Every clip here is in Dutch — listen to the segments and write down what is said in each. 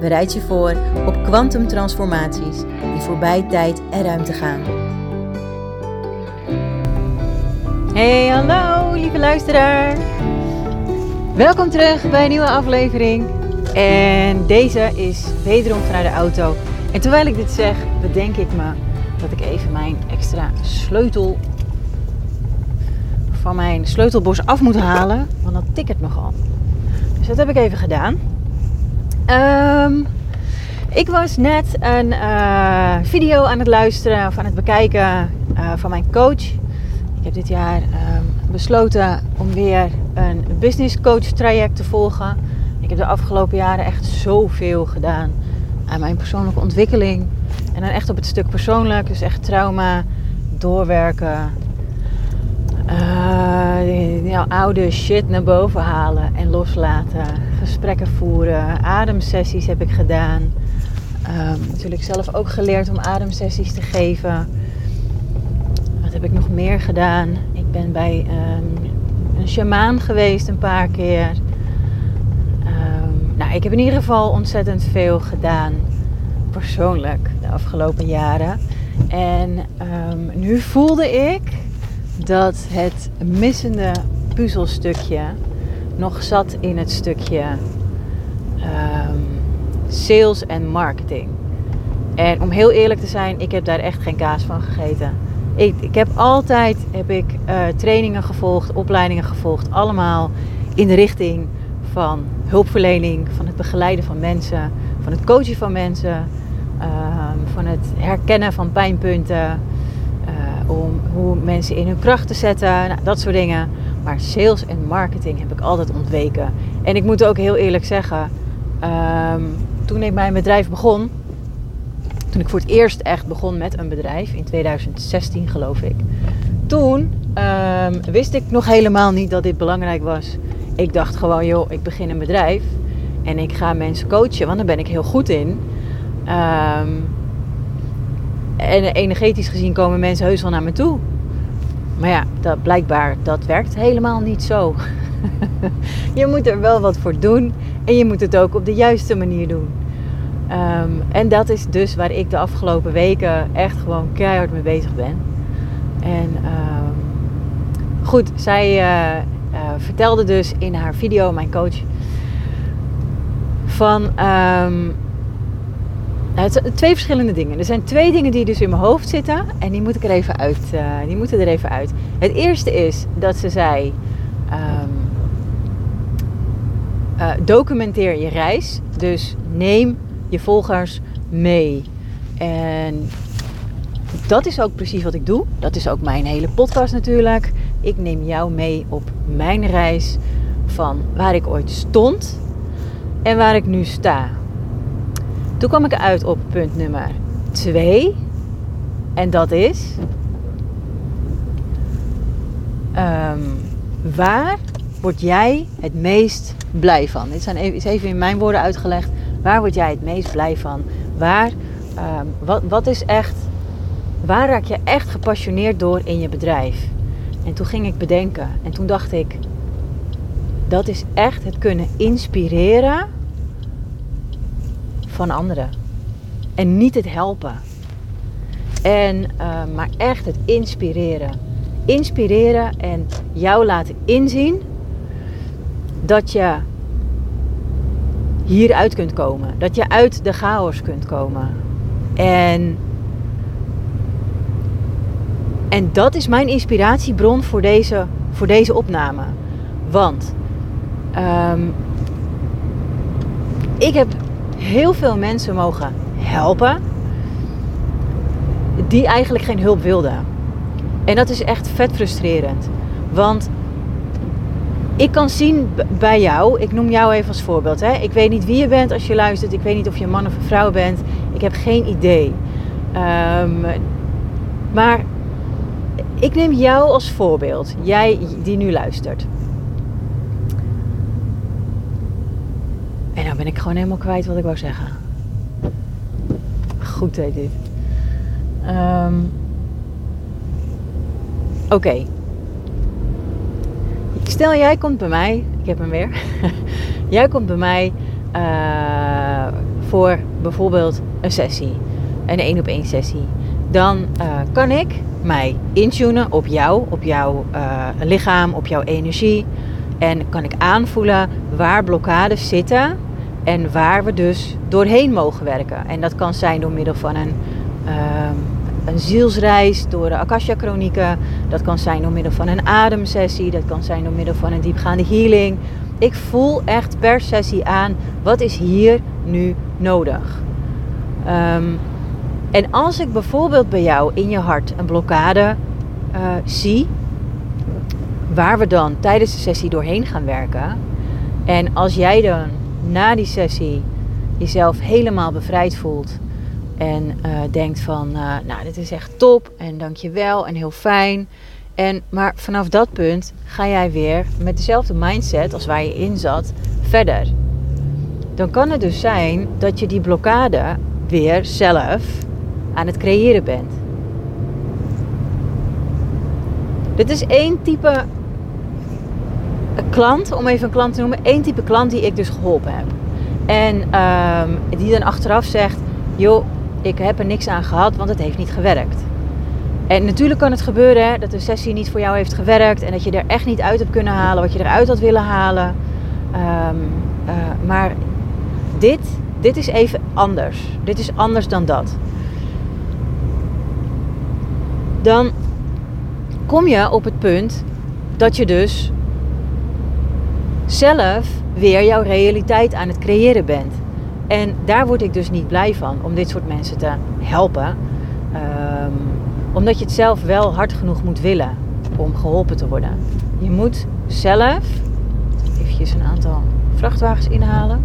Bereid je voor op kwantumtransformaties die voorbij tijd en ruimte gaan. Hey, hallo lieve luisteraar. Welkom terug bij een nieuwe aflevering. En deze is wederom vanuit de auto. En terwijl ik dit zeg, bedenk ik me dat ik even mijn extra sleutel van mijn sleutelbos af moet halen. Want dat tikkert nogal. Dus dat heb ik even gedaan. Um, ik was net een uh, video aan het luisteren of aan het bekijken uh, van mijn coach. Ik heb dit jaar um, besloten om weer een business coach traject te volgen. Ik heb de afgelopen jaren echt zoveel gedaan aan mijn persoonlijke ontwikkeling. En dan echt op het stuk persoonlijk, dus echt trauma, doorwerken. Uh, oude shit naar boven halen en loslaten gesprekken voeren. Ademsessies heb ik gedaan. Um, natuurlijk zelf ook geleerd om ademsessies te geven. Wat heb ik nog meer gedaan? Ik ben bij um, een shamaan geweest een paar keer. Um, nou, ik heb in ieder geval ontzettend veel gedaan. Persoonlijk de afgelopen jaren. En nu voelde ik dat het missende puzzelstukje nog zat in het stukje um, sales en marketing. En om heel eerlijk te zijn, ik heb daar echt geen kaas van gegeten. Ik, ik heb altijd heb ik, uh, trainingen gevolgd, opleidingen gevolgd, allemaal in de richting van hulpverlening, van het begeleiden van mensen, van het coachen van mensen, uh, van het herkennen van pijnpunten, uh, om hoe mensen in hun kracht te zetten, nou, dat soort dingen. Maar sales en marketing heb ik altijd ontweken. En ik moet ook heel eerlijk zeggen, um, toen ik mijn bedrijf begon, toen ik voor het eerst echt begon met een bedrijf, in 2016 geloof ik, toen um, wist ik nog helemaal niet dat dit belangrijk was. Ik dacht gewoon, joh, ik begin een bedrijf en ik ga mensen coachen, want daar ben ik heel goed in. Um, en energetisch gezien komen mensen heus wel naar me toe. Maar ja, dat, blijkbaar dat werkt helemaal niet zo. je moet er wel wat voor doen en je moet het ook op de juiste manier doen. Um, en dat is dus waar ik de afgelopen weken echt gewoon keihard mee bezig ben. En um, goed, zij uh, uh, vertelde dus in haar video, mijn coach, van um, nou, het twee verschillende dingen. Er zijn twee dingen die dus in mijn hoofd zitten en die, moet ik er even uit, uh, die moeten er even uit. Het eerste is dat ze zei: um, uh, documenteer je reis. Dus neem je volgers mee. En dat is ook precies wat ik doe. Dat is ook mijn hele podcast natuurlijk. Ik neem jou mee op mijn reis van waar ik ooit stond en waar ik nu sta. Toen kwam ik uit op punt nummer 2. En dat is. Um, waar word jij het meest blij van? Dit zijn even, is even in mijn woorden uitgelegd. Waar word jij het meest blij van? Waar, um, wat, wat is echt. Waar raak je echt gepassioneerd door in je bedrijf? En toen ging ik bedenken. En toen dacht ik. Dat is echt het kunnen inspireren van anderen. En niet het helpen. En, uh, maar echt het inspireren. Inspireren en jou laten inzien dat je hieruit kunt komen. Dat je uit de chaos kunt komen. En, en dat is mijn inspiratiebron voor deze, voor deze opname. Want um, ik heb heel veel mensen mogen helpen die eigenlijk geen hulp wilden. En dat is echt vet frustrerend. Want ik kan zien bij jou, ik noem jou even als voorbeeld. Hè? Ik weet niet wie je bent als je luistert. Ik weet niet of je een man of een vrouw bent. Ik heb geen idee. Um, maar ik neem jou als voorbeeld. Jij die nu luistert. En nou ben ik gewoon helemaal kwijt wat ik wou zeggen. Goed heet dit. Um, Oké. Stel jij komt bij mij, ik heb hem weer. jij komt bij mij uh, voor bijvoorbeeld een sessie, een één op één sessie. Dan uh, kan ik mij intunen op jou, op jouw uh, lichaam, op jouw energie. En kan ik aanvoelen waar blokkades zitten en waar we dus doorheen mogen werken. En dat kan zijn door middel van een, uh, een zielsreis, door de Akasha-chronieken. Dat kan zijn door middel van een ademsessie. Dat kan zijn door middel van een diepgaande healing. Ik voel echt per sessie aan wat is hier nu nodig. Um, en als ik bijvoorbeeld bij jou in je hart een blokkade uh, zie, waar we dan tijdens de sessie doorheen gaan werken. En als jij dan na die sessie jezelf helemaal bevrijd voelt en uh, denkt van, uh, nou dit is echt top en dankjewel en heel fijn. En, maar vanaf dat punt ga jij weer met dezelfde mindset als waar je in zat verder. Dan kan het dus zijn dat je die blokkade weer zelf aan het creëren bent. Dit is één type klant, om even een klant te noemen, één type klant die ik dus geholpen heb. En um, die dan achteraf zegt, joh, ik heb er niks aan gehad, want het heeft niet gewerkt. En natuurlijk kan het gebeuren hè, dat een sessie niet voor jou heeft gewerkt en dat je er echt niet uit hebt kunnen halen wat je eruit had willen halen. Um, uh, maar dit, dit is even anders. Dit is anders dan dat. Dan kom je op het punt dat je dus zelf weer jouw realiteit aan het creëren bent. En daar word ik dus niet blij van om dit soort mensen te helpen. Um, omdat je het zelf wel hard genoeg moet willen om geholpen te worden. Je moet zelf eventjes een aantal vrachtwagens inhalen.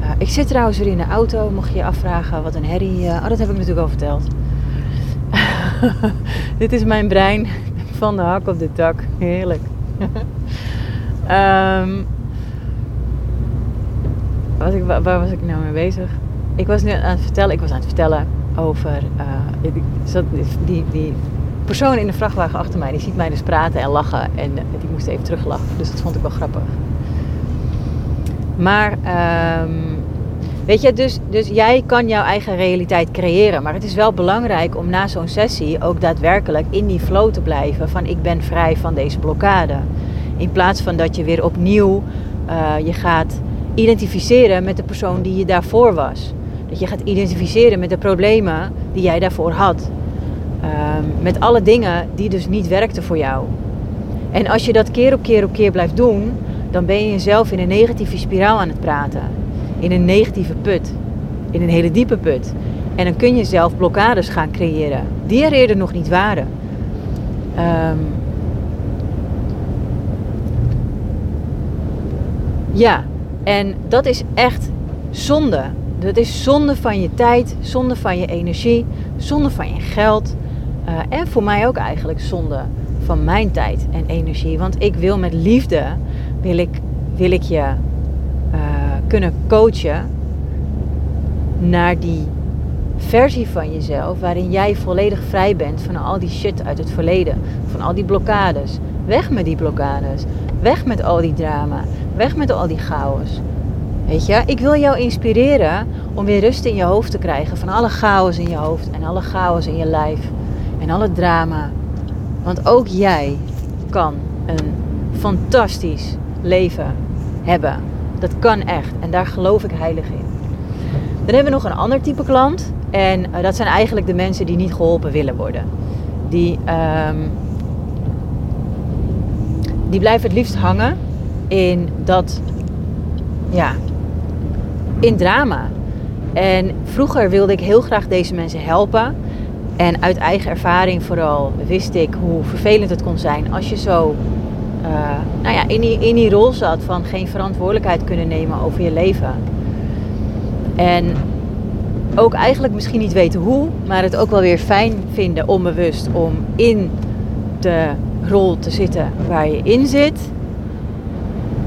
Uh, ik zit trouwens weer in de auto, mocht je je afvragen wat een herrie... Uh, oh, dat heb ik natuurlijk al verteld. Dit is mijn brein van de hak op de tak. Heerlijk. um, wat ik, waar was ik nou mee bezig? Ik was nu aan het vertellen, ik was aan het vertellen over uh, die, die persoon in de vrachtwagen achter mij. Die ziet mij dus praten en lachen en uh, die moest even teruglachen. Dus dat vond ik wel grappig. Maar um, weet je, dus, dus jij kan jouw eigen realiteit creëren. Maar het is wel belangrijk om na zo'n sessie ook daadwerkelijk in die flow te blijven van ik ben vrij van deze blokkade. In plaats van dat je weer opnieuw uh, je gaat identificeren met de persoon die je daarvoor was. Dat je gaat identificeren met de problemen die jij daarvoor had. Um, met alle dingen die dus niet werkten voor jou. En als je dat keer op keer op keer blijft doen, dan ben je jezelf in een negatieve spiraal aan het praten. In een negatieve put. In een hele diepe put. En dan kun je zelf blokkades gaan creëren die er eerder nog niet waren. Um, ja, en dat is echt zonde. Dat is zonde van je tijd, zonde van je energie, zonde van je geld. Uh, en voor mij ook eigenlijk zonde van mijn tijd en energie. Want ik wil met liefde, wil ik, wil ik je uh, kunnen coachen naar die versie van jezelf waarin jij volledig vrij bent van al die shit uit het verleden, van al die blokkades. Weg met die blokkades, weg met al die drama, weg met al die chaos. Weet je, ik wil jou inspireren om weer rust in je hoofd te krijgen van alle chaos in je hoofd en alle chaos in je lijf en alle drama. Want ook jij kan een fantastisch leven hebben. Dat kan echt en daar geloof ik heilig in. Dan hebben we nog een ander type klant en uh, dat zijn eigenlijk de mensen die niet geholpen willen worden. Die, um, die blijven het liefst hangen in dat ja, in drama. En vroeger wilde ik heel graag deze mensen helpen. En uit eigen ervaring vooral wist ik hoe vervelend het kon zijn als je zo nou ja, in, die, in die rol zat van geen verantwoordelijkheid kunnen nemen over je leven. En ook eigenlijk misschien niet weten hoe, maar het ook wel weer fijn vinden onbewust om in de rol te zitten waar je in zit.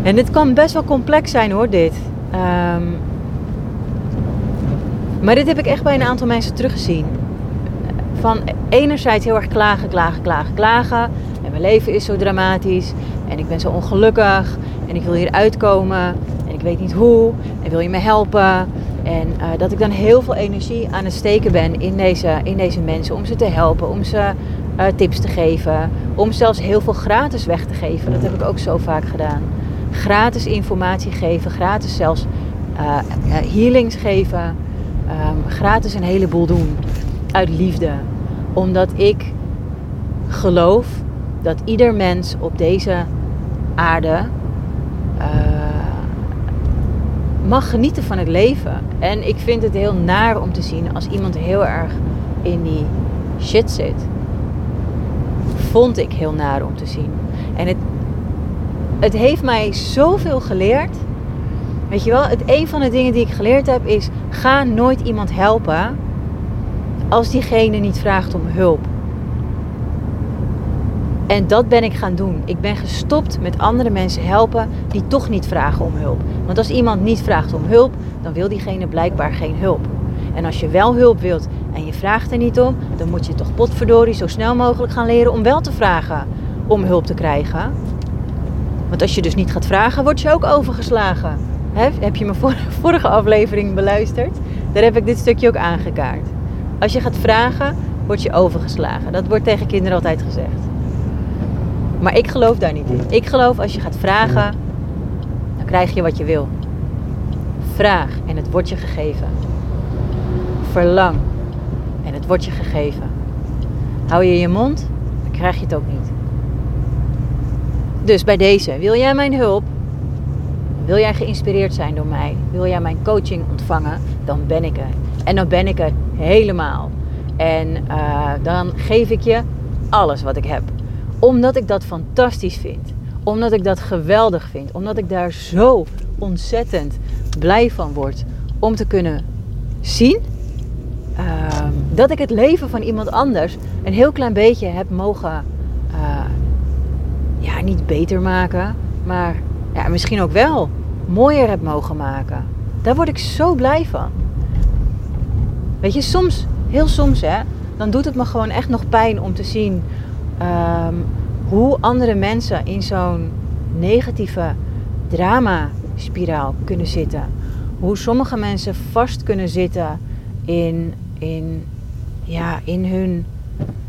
En dit kan best wel complex zijn hoor, dit. Ehm, maar dit heb ik echt bij een aantal mensen teruggezien. Van enerzijds heel erg klagen, klagen, klagen, klagen. En mijn leven is zo dramatisch. En ik ben zo ongelukkig. En ik wil hier uitkomen. En ik weet niet hoe. En wil je me helpen? En uh, dat ik dan heel veel energie aan het steken ben in deze, in deze mensen. Om ze te helpen. Om ze uh, tips te geven. Om zelfs heel veel gratis weg te geven. Dat heb ik ook zo vaak gedaan. Gratis informatie geven. Gratis zelfs uh, healings geven. Um, gratis een heleboel doen. Uit liefde. Omdat ik geloof dat ieder mens op deze aarde mag genieten van het leven. En ik vind het heel naar om te zien als iemand heel erg in die shit zit. Vond ik heel naar om te zien. En het, het heeft mij zoveel geleerd. Weet je wel, het, een van de dingen die ik geleerd heb is: ga nooit iemand helpen als diegene niet vraagt om hulp. En dat ben ik gaan doen. Ik ben gestopt met andere mensen helpen die toch niet vragen om hulp. Want als iemand niet vraagt om hulp, dan wil diegene blijkbaar geen hulp. En als je wel hulp wilt en je vraagt er niet om, dan moet je toch potverdorie zo snel mogelijk gaan leren om wel te vragen om hulp te krijgen. Want als je dus niet gaat vragen, word je ook overgeslagen. Heb je mijn vorige aflevering beluisterd? Daar heb ik dit stukje ook aangekaart. Als je gaat vragen, word je overgeslagen. Dat wordt tegen kinderen altijd gezegd. Maar ik geloof daar niet in. Ik geloof als je gaat vragen, dan krijg je wat je wil. Vraag en het wordt je gegeven. Verlang en het wordt je gegeven. Hou je je mond, dan krijg je het ook niet. Dus bij deze, wil jij mijn hulp? Wil jij geïnspireerd zijn door mij? Wil jij mijn coaching ontvangen? Dan ben ik er. En dan ben ik er helemaal. En uh, dan geef ik je alles wat ik heb omdat ik dat fantastisch vind. Omdat ik dat geweldig vind. Omdat ik daar zo ontzettend blij van word. Om te kunnen zien uh, dat ik het leven van iemand anders een heel klein beetje heb mogen. Uh, ja, niet beter maken. Maar ja, misschien ook wel mooier heb mogen maken. Daar word ik zo blij van. Weet je, soms, heel soms hè, dan doet het me gewoon echt nog pijn om te zien um, hoe andere mensen in zo'n negatieve drama-spiraal kunnen zitten. Hoe sommige mensen vast kunnen zitten in, in, ja, in hun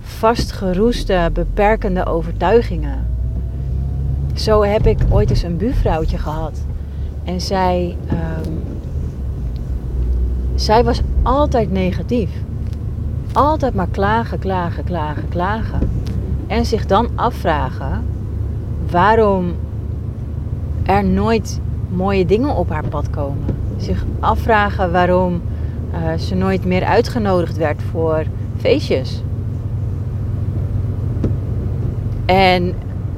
vastgeroeste, beperkende overtuigingen. Zo heb ik ooit eens een buurvrouwtje gehad. En zij, um, zij was altijd negatief. Altijd maar klagen, klagen, klagen, klagen. En zich dan afvragen waarom er nooit mooie dingen op haar pad komen. Zich afvragen waarom uh, ze nooit meer uitgenodigd werd voor feestjes. En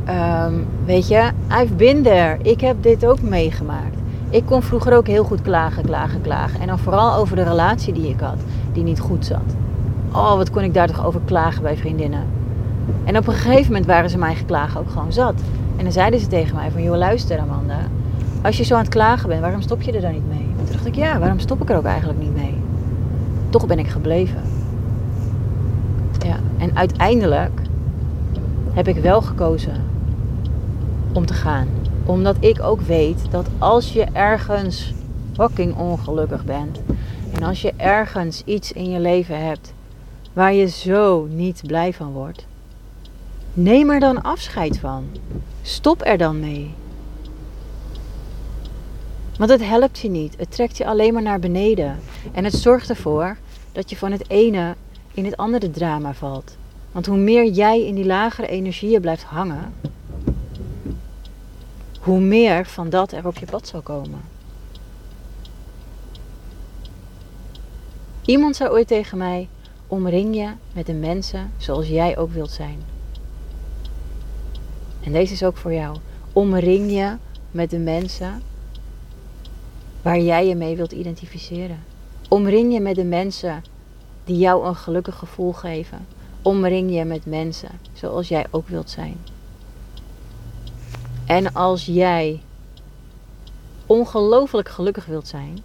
um, weet je, I've been there. Ik heb dit ook meegemaakt. Ik kon vroeger ook heel goed klagen, klagen, klagen. En dan vooral over de relatie die ik had, die niet goed zat. Oh, wat kon ik daar toch over klagen bij vriendinnen. En op een gegeven moment waren ze mijn geklagen ook gewoon zat. En dan zeiden ze tegen mij van, joh luister Amanda, als je zo aan het klagen bent, waarom stop je er dan niet mee? En toen dacht ik, ja, waarom stop ik er ook eigenlijk niet mee? Toch ben ik gebleven. Ja, en uiteindelijk heb ik wel gekozen om te gaan. Omdat ik ook weet dat als je ergens fucking ongelukkig bent. En als je ergens iets in je leven hebt waar je zo niet blij van wordt. Neem er dan afscheid van. Stop er dan mee. Want het helpt je niet. Het trekt je alleen maar naar beneden. En het zorgt ervoor dat je van het ene in het andere drama valt. Want hoe meer jij in die lagere energieën blijft hangen, hoe meer van dat er op je pad zal komen. Iemand zei ooit tegen mij: omring je met de mensen zoals jij ook wilt zijn. En deze is ook voor jou. Omring je met de mensen waar jij je mee wilt identificeren. Omring je met de mensen die jou een gelukkig gevoel geven. Omring je met mensen zoals jij ook wilt zijn. En als jij ongelooflijk gelukkig wilt zijn,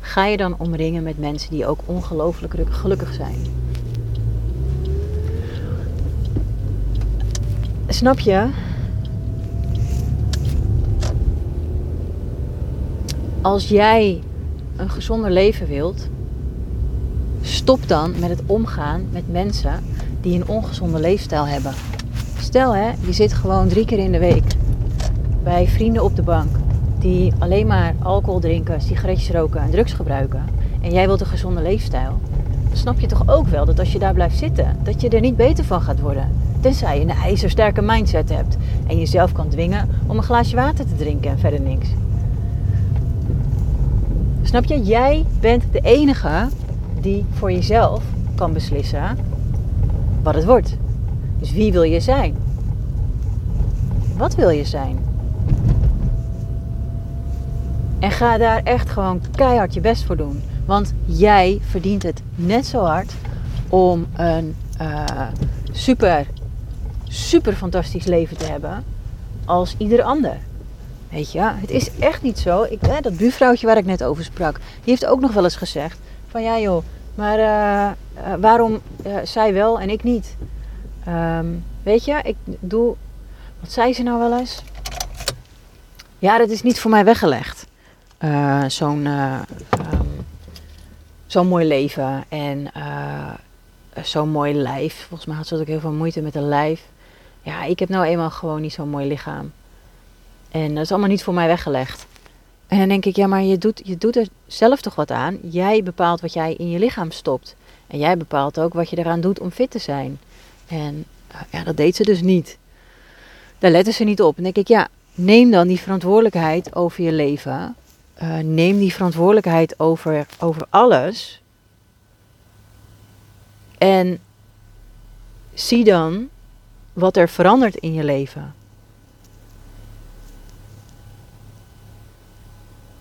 ga je dan omringen met mensen die ook ongelooflijk gelukkig zijn. Snap je? Als jij een gezonder leven wilt, stop dan met het omgaan met mensen die een ongezonde leefstijl hebben. Stel hè, je zit gewoon drie keer in de week bij vrienden op de bank die alleen maar alcohol drinken, sigaretjes roken en drugs gebruiken. En jij wilt een gezonde leefstijl. Dan snap je toch ook wel dat als je daar blijft zitten, dat je er niet beter van gaat worden. Tenzij je een ijzersterke mindset hebt en jezelf kan dwingen om een glaasje water te drinken en verder niks. Snap je? Jij bent de enige die voor jezelf kan beslissen wat het wordt. Dus wie wil je zijn? Wat wil je zijn? En ga daar echt gewoon keihard je best voor doen. Want jij verdient het net zo hard om een uh, super, super fantastisch leven te hebben als ieder ander. Weet je, het is echt niet zo. Ik, hè, dat buurvrouwtje waar ik net over sprak, die heeft ook nog wel eens gezegd: van ja joh, maar uh, uh, waarom zij wel en ik niet? Um, weet je, ik doe. Wat zei ze nou wel eens? Ja, dat is niet voor mij weggelegd. Zo'n um, zo'n mooi leven en zo'n mooi lijf. Volgens mij had ze ook heel veel moeite met een lijf. Ja, ik heb nou eenmaal gewoon niet zo'n mooi lichaam. En dat is allemaal niet voor mij weggelegd. En dan denk ik, ja, maar je doet, je doet er zelf toch wat aan. Jij bepaalt wat jij in je lichaam stopt. En jij bepaalt ook wat je eraan doet om fit te zijn. En eh, ja, dat deed ze dus niet. Daar letten ze niet op. En denk ik, ja, neem dan die verantwoordelijkheid over je leven. Uh, neem die verantwoordelijkheid over, over alles. En zie dan wat er verandert in je leven.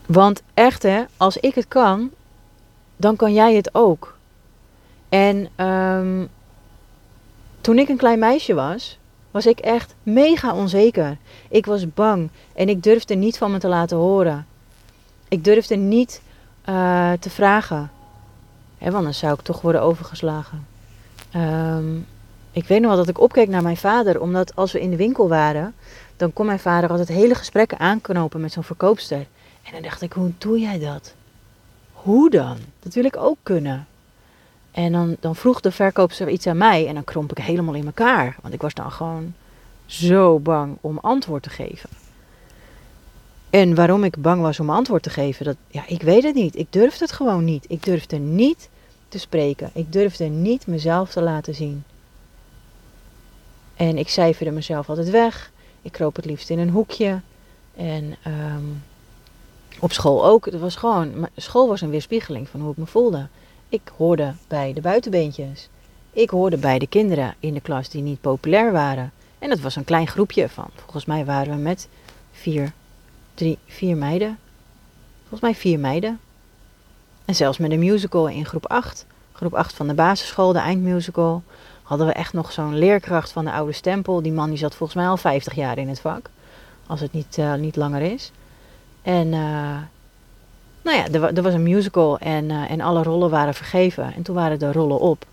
Want echt hè, als ik het kan, dan kan jij het ook. En um, toen ik een klein meisje was, was ik echt mega onzeker. Ik was bang en ik durfde niet van me te laten horen. Ik durfde niet uh, te vragen. Hè, want dan zou ik toch worden overgeslagen. Um, ik weet nog wel dat ik opkeek naar mijn vader, omdat als we in de winkel waren, dan kon mijn vader altijd hele gesprekken aanknopen met zo'n verkoopster. En dan dacht ik, hoe doe jij dat? Hoe dan? Dat wil ik ook kunnen. En dan, dan vroeg de verkoopster iets aan mij en dan kromp ik helemaal in elkaar. Want ik was dan gewoon zo bang om antwoord te geven. En waarom ik bang was om antwoord te geven, dat, ja, ik weet het niet. Ik durfde het gewoon niet. Ik durfde niet te spreken. Ik durfde niet mezelf te laten zien. En ik cijferde mezelf altijd weg. Ik kroop het liefst in een hoekje. En um, op school ook. Het was gewoon, school was een weerspiegeling van hoe ik me voelde. Ik hoorde bij de buitenbeentjes. Ik hoorde bij de kinderen in de klas die niet populair waren. En dat was een klein groepje van, volgens mij waren we met vier, drie, vier meiden. Volgens mij vier meiden. En zelfs met een musical in groep 8. Groep 8 van de basisschool, de eindmusical. Hadden we echt nog zo'n leerkracht van de oude stempel. Die man die zat volgens mij al 50 jaar in het vak. Als het niet, uh, niet langer is. En uh, nou ja, er, er, was een musical en, uh, en alle rollen waren vergeven. En toen waren de rollen op.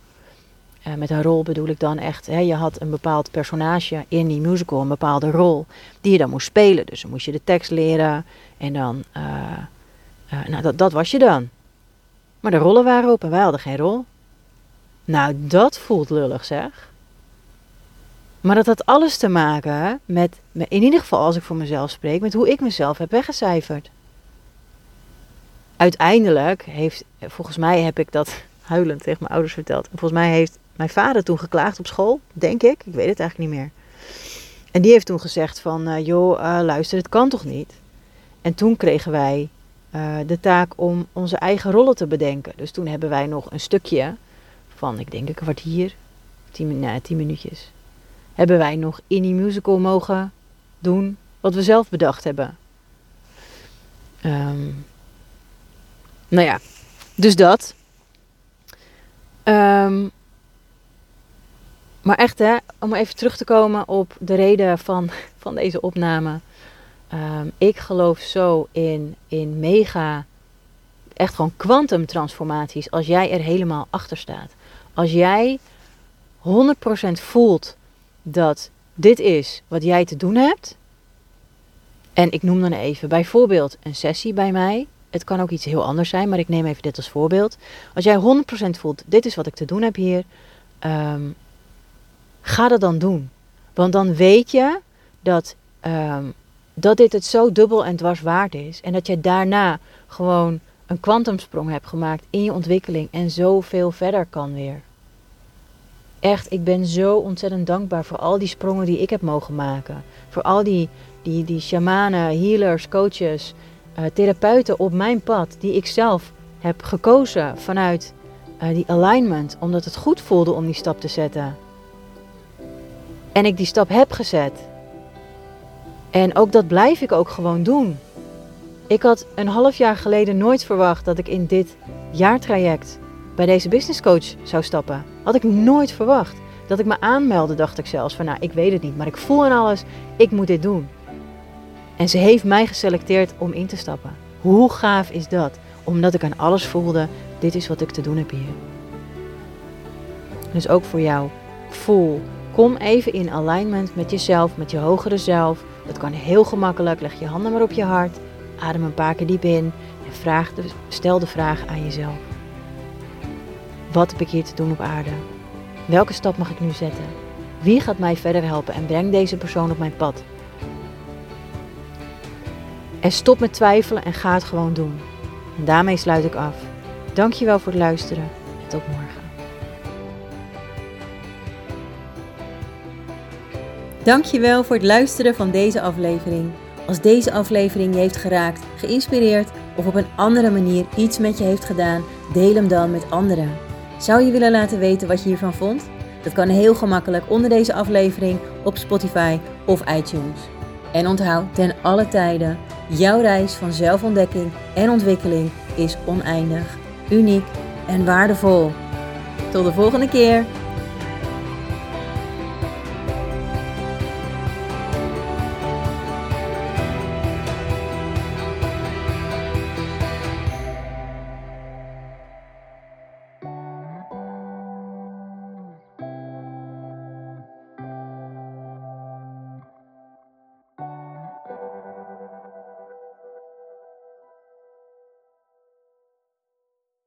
Uh, met een rol bedoel ik dan echt, hè, je had een bepaald personage in die musical, een bepaalde rol, die je dan moest spelen. Dus dan moest je de tekst leren en dan, nou dat, dat was je dan. Maar de rollen waren op en wij hadden geen rol. Nou, dat voelt lullig zeg. Maar dat had alles te maken met, in ieder geval als ik voor mezelf spreek, met hoe ik mezelf heb weggecijferd. Uiteindelijk heeft, volgens mij heb ik dat huilend tegen mijn ouders verteld. En volgens mij heeft mijn vader toen geklaagd op school, denk ik. Ik weet het eigenlijk niet meer. En die heeft toen gezegd van, uh, joh, uh, luister, het kan toch niet? En toen kregen wij uh, de taak om onze eigen rollen te bedenken. Dus toen hebben wij nog een stukje van, ik denk een kwartier, tien, nou, tien minuutjes Hebben wij nog in die musical mogen doen wat we zelf bedacht hebben? Ehm, nou ja, dus dat. Ehm, maar echt, hè, om even terug te komen op de reden van, van deze opname. Ehm, ik geloof zo in, in mega, echt gewoon kwantumtransformaties als jij er helemaal achter staat. Als jij 100% voelt dat dit is wat jij te doen hebt. En ik noem dan even bijvoorbeeld een sessie bij mij. Het kan ook iets heel anders zijn, maar ik neem even dit als voorbeeld. Als jij 100% voelt, dit is wat ik te doen heb hier. Ehm, ga dat dan doen. Want dan weet je dat, um, dat dit het zo dubbel en dwars waard is. En dat je daarna gewoon een kwantumsprong hebt gemaakt in je ontwikkeling en zoveel verder kan weer. Echt, ik ben zo ontzettend dankbaar voor al die sprongen die ik heb mogen maken. Voor al die, die, die shamanen, healers, coaches, uh, therapeuten op mijn pad die ik zelf heb gekozen vanuit uh, die alignment, omdat het goed voelde om die stap te zetten. En ik die stap heb gezet. En ook dat blijf ik ook gewoon doen. Ik had een half jaar geleden nooit verwacht dat ik in dit jaartraject bij deze business coach zou stappen. Had ik nooit verwacht. Dat ik me aanmeldde, dacht ik zelfs van nou, ik weet het niet, maar ik voel aan alles, ik moet dit doen. En ze heeft mij geselecteerd om in te stappen. Hoe gaaf is dat? Omdat ik aan alles voelde, dit is wat ik te doen heb hier. Dus ook voor jou, voel, kom even in alignment met jezelf, met je hogere zelf. Dat kan heel gemakkelijk, leg je handen maar op je hart, adem een paar keer diep in en vraag de, stel de vraag aan jezelf. Wat heb ik hier te doen op aarde? Welke stap mag ik nu zetten? Wie gaat mij verder helpen en breng deze persoon op mijn pad? En stop met twijfelen en ga het gewoon doen. En daarmee sluit ik af. Dankjewel voor het luisteren en tot morgen. Dankjewel voor het luisteren van deze aflevering. Als deze aflevering je heeft geraakt, geïnspireerd of op een andere manier iets met je heeft gedaan, deel hem dan met anderen. Zou je willen laten weten wat je hiervan vond? Dat kan heel gemakkelijk onder deze aflevering op Spotify of iTunes. En onthoud ten alle tijden, jouw reis van zelfontdekking en ontwikkeling is oneindig, uniek en waardevol. Tot de volgende keer!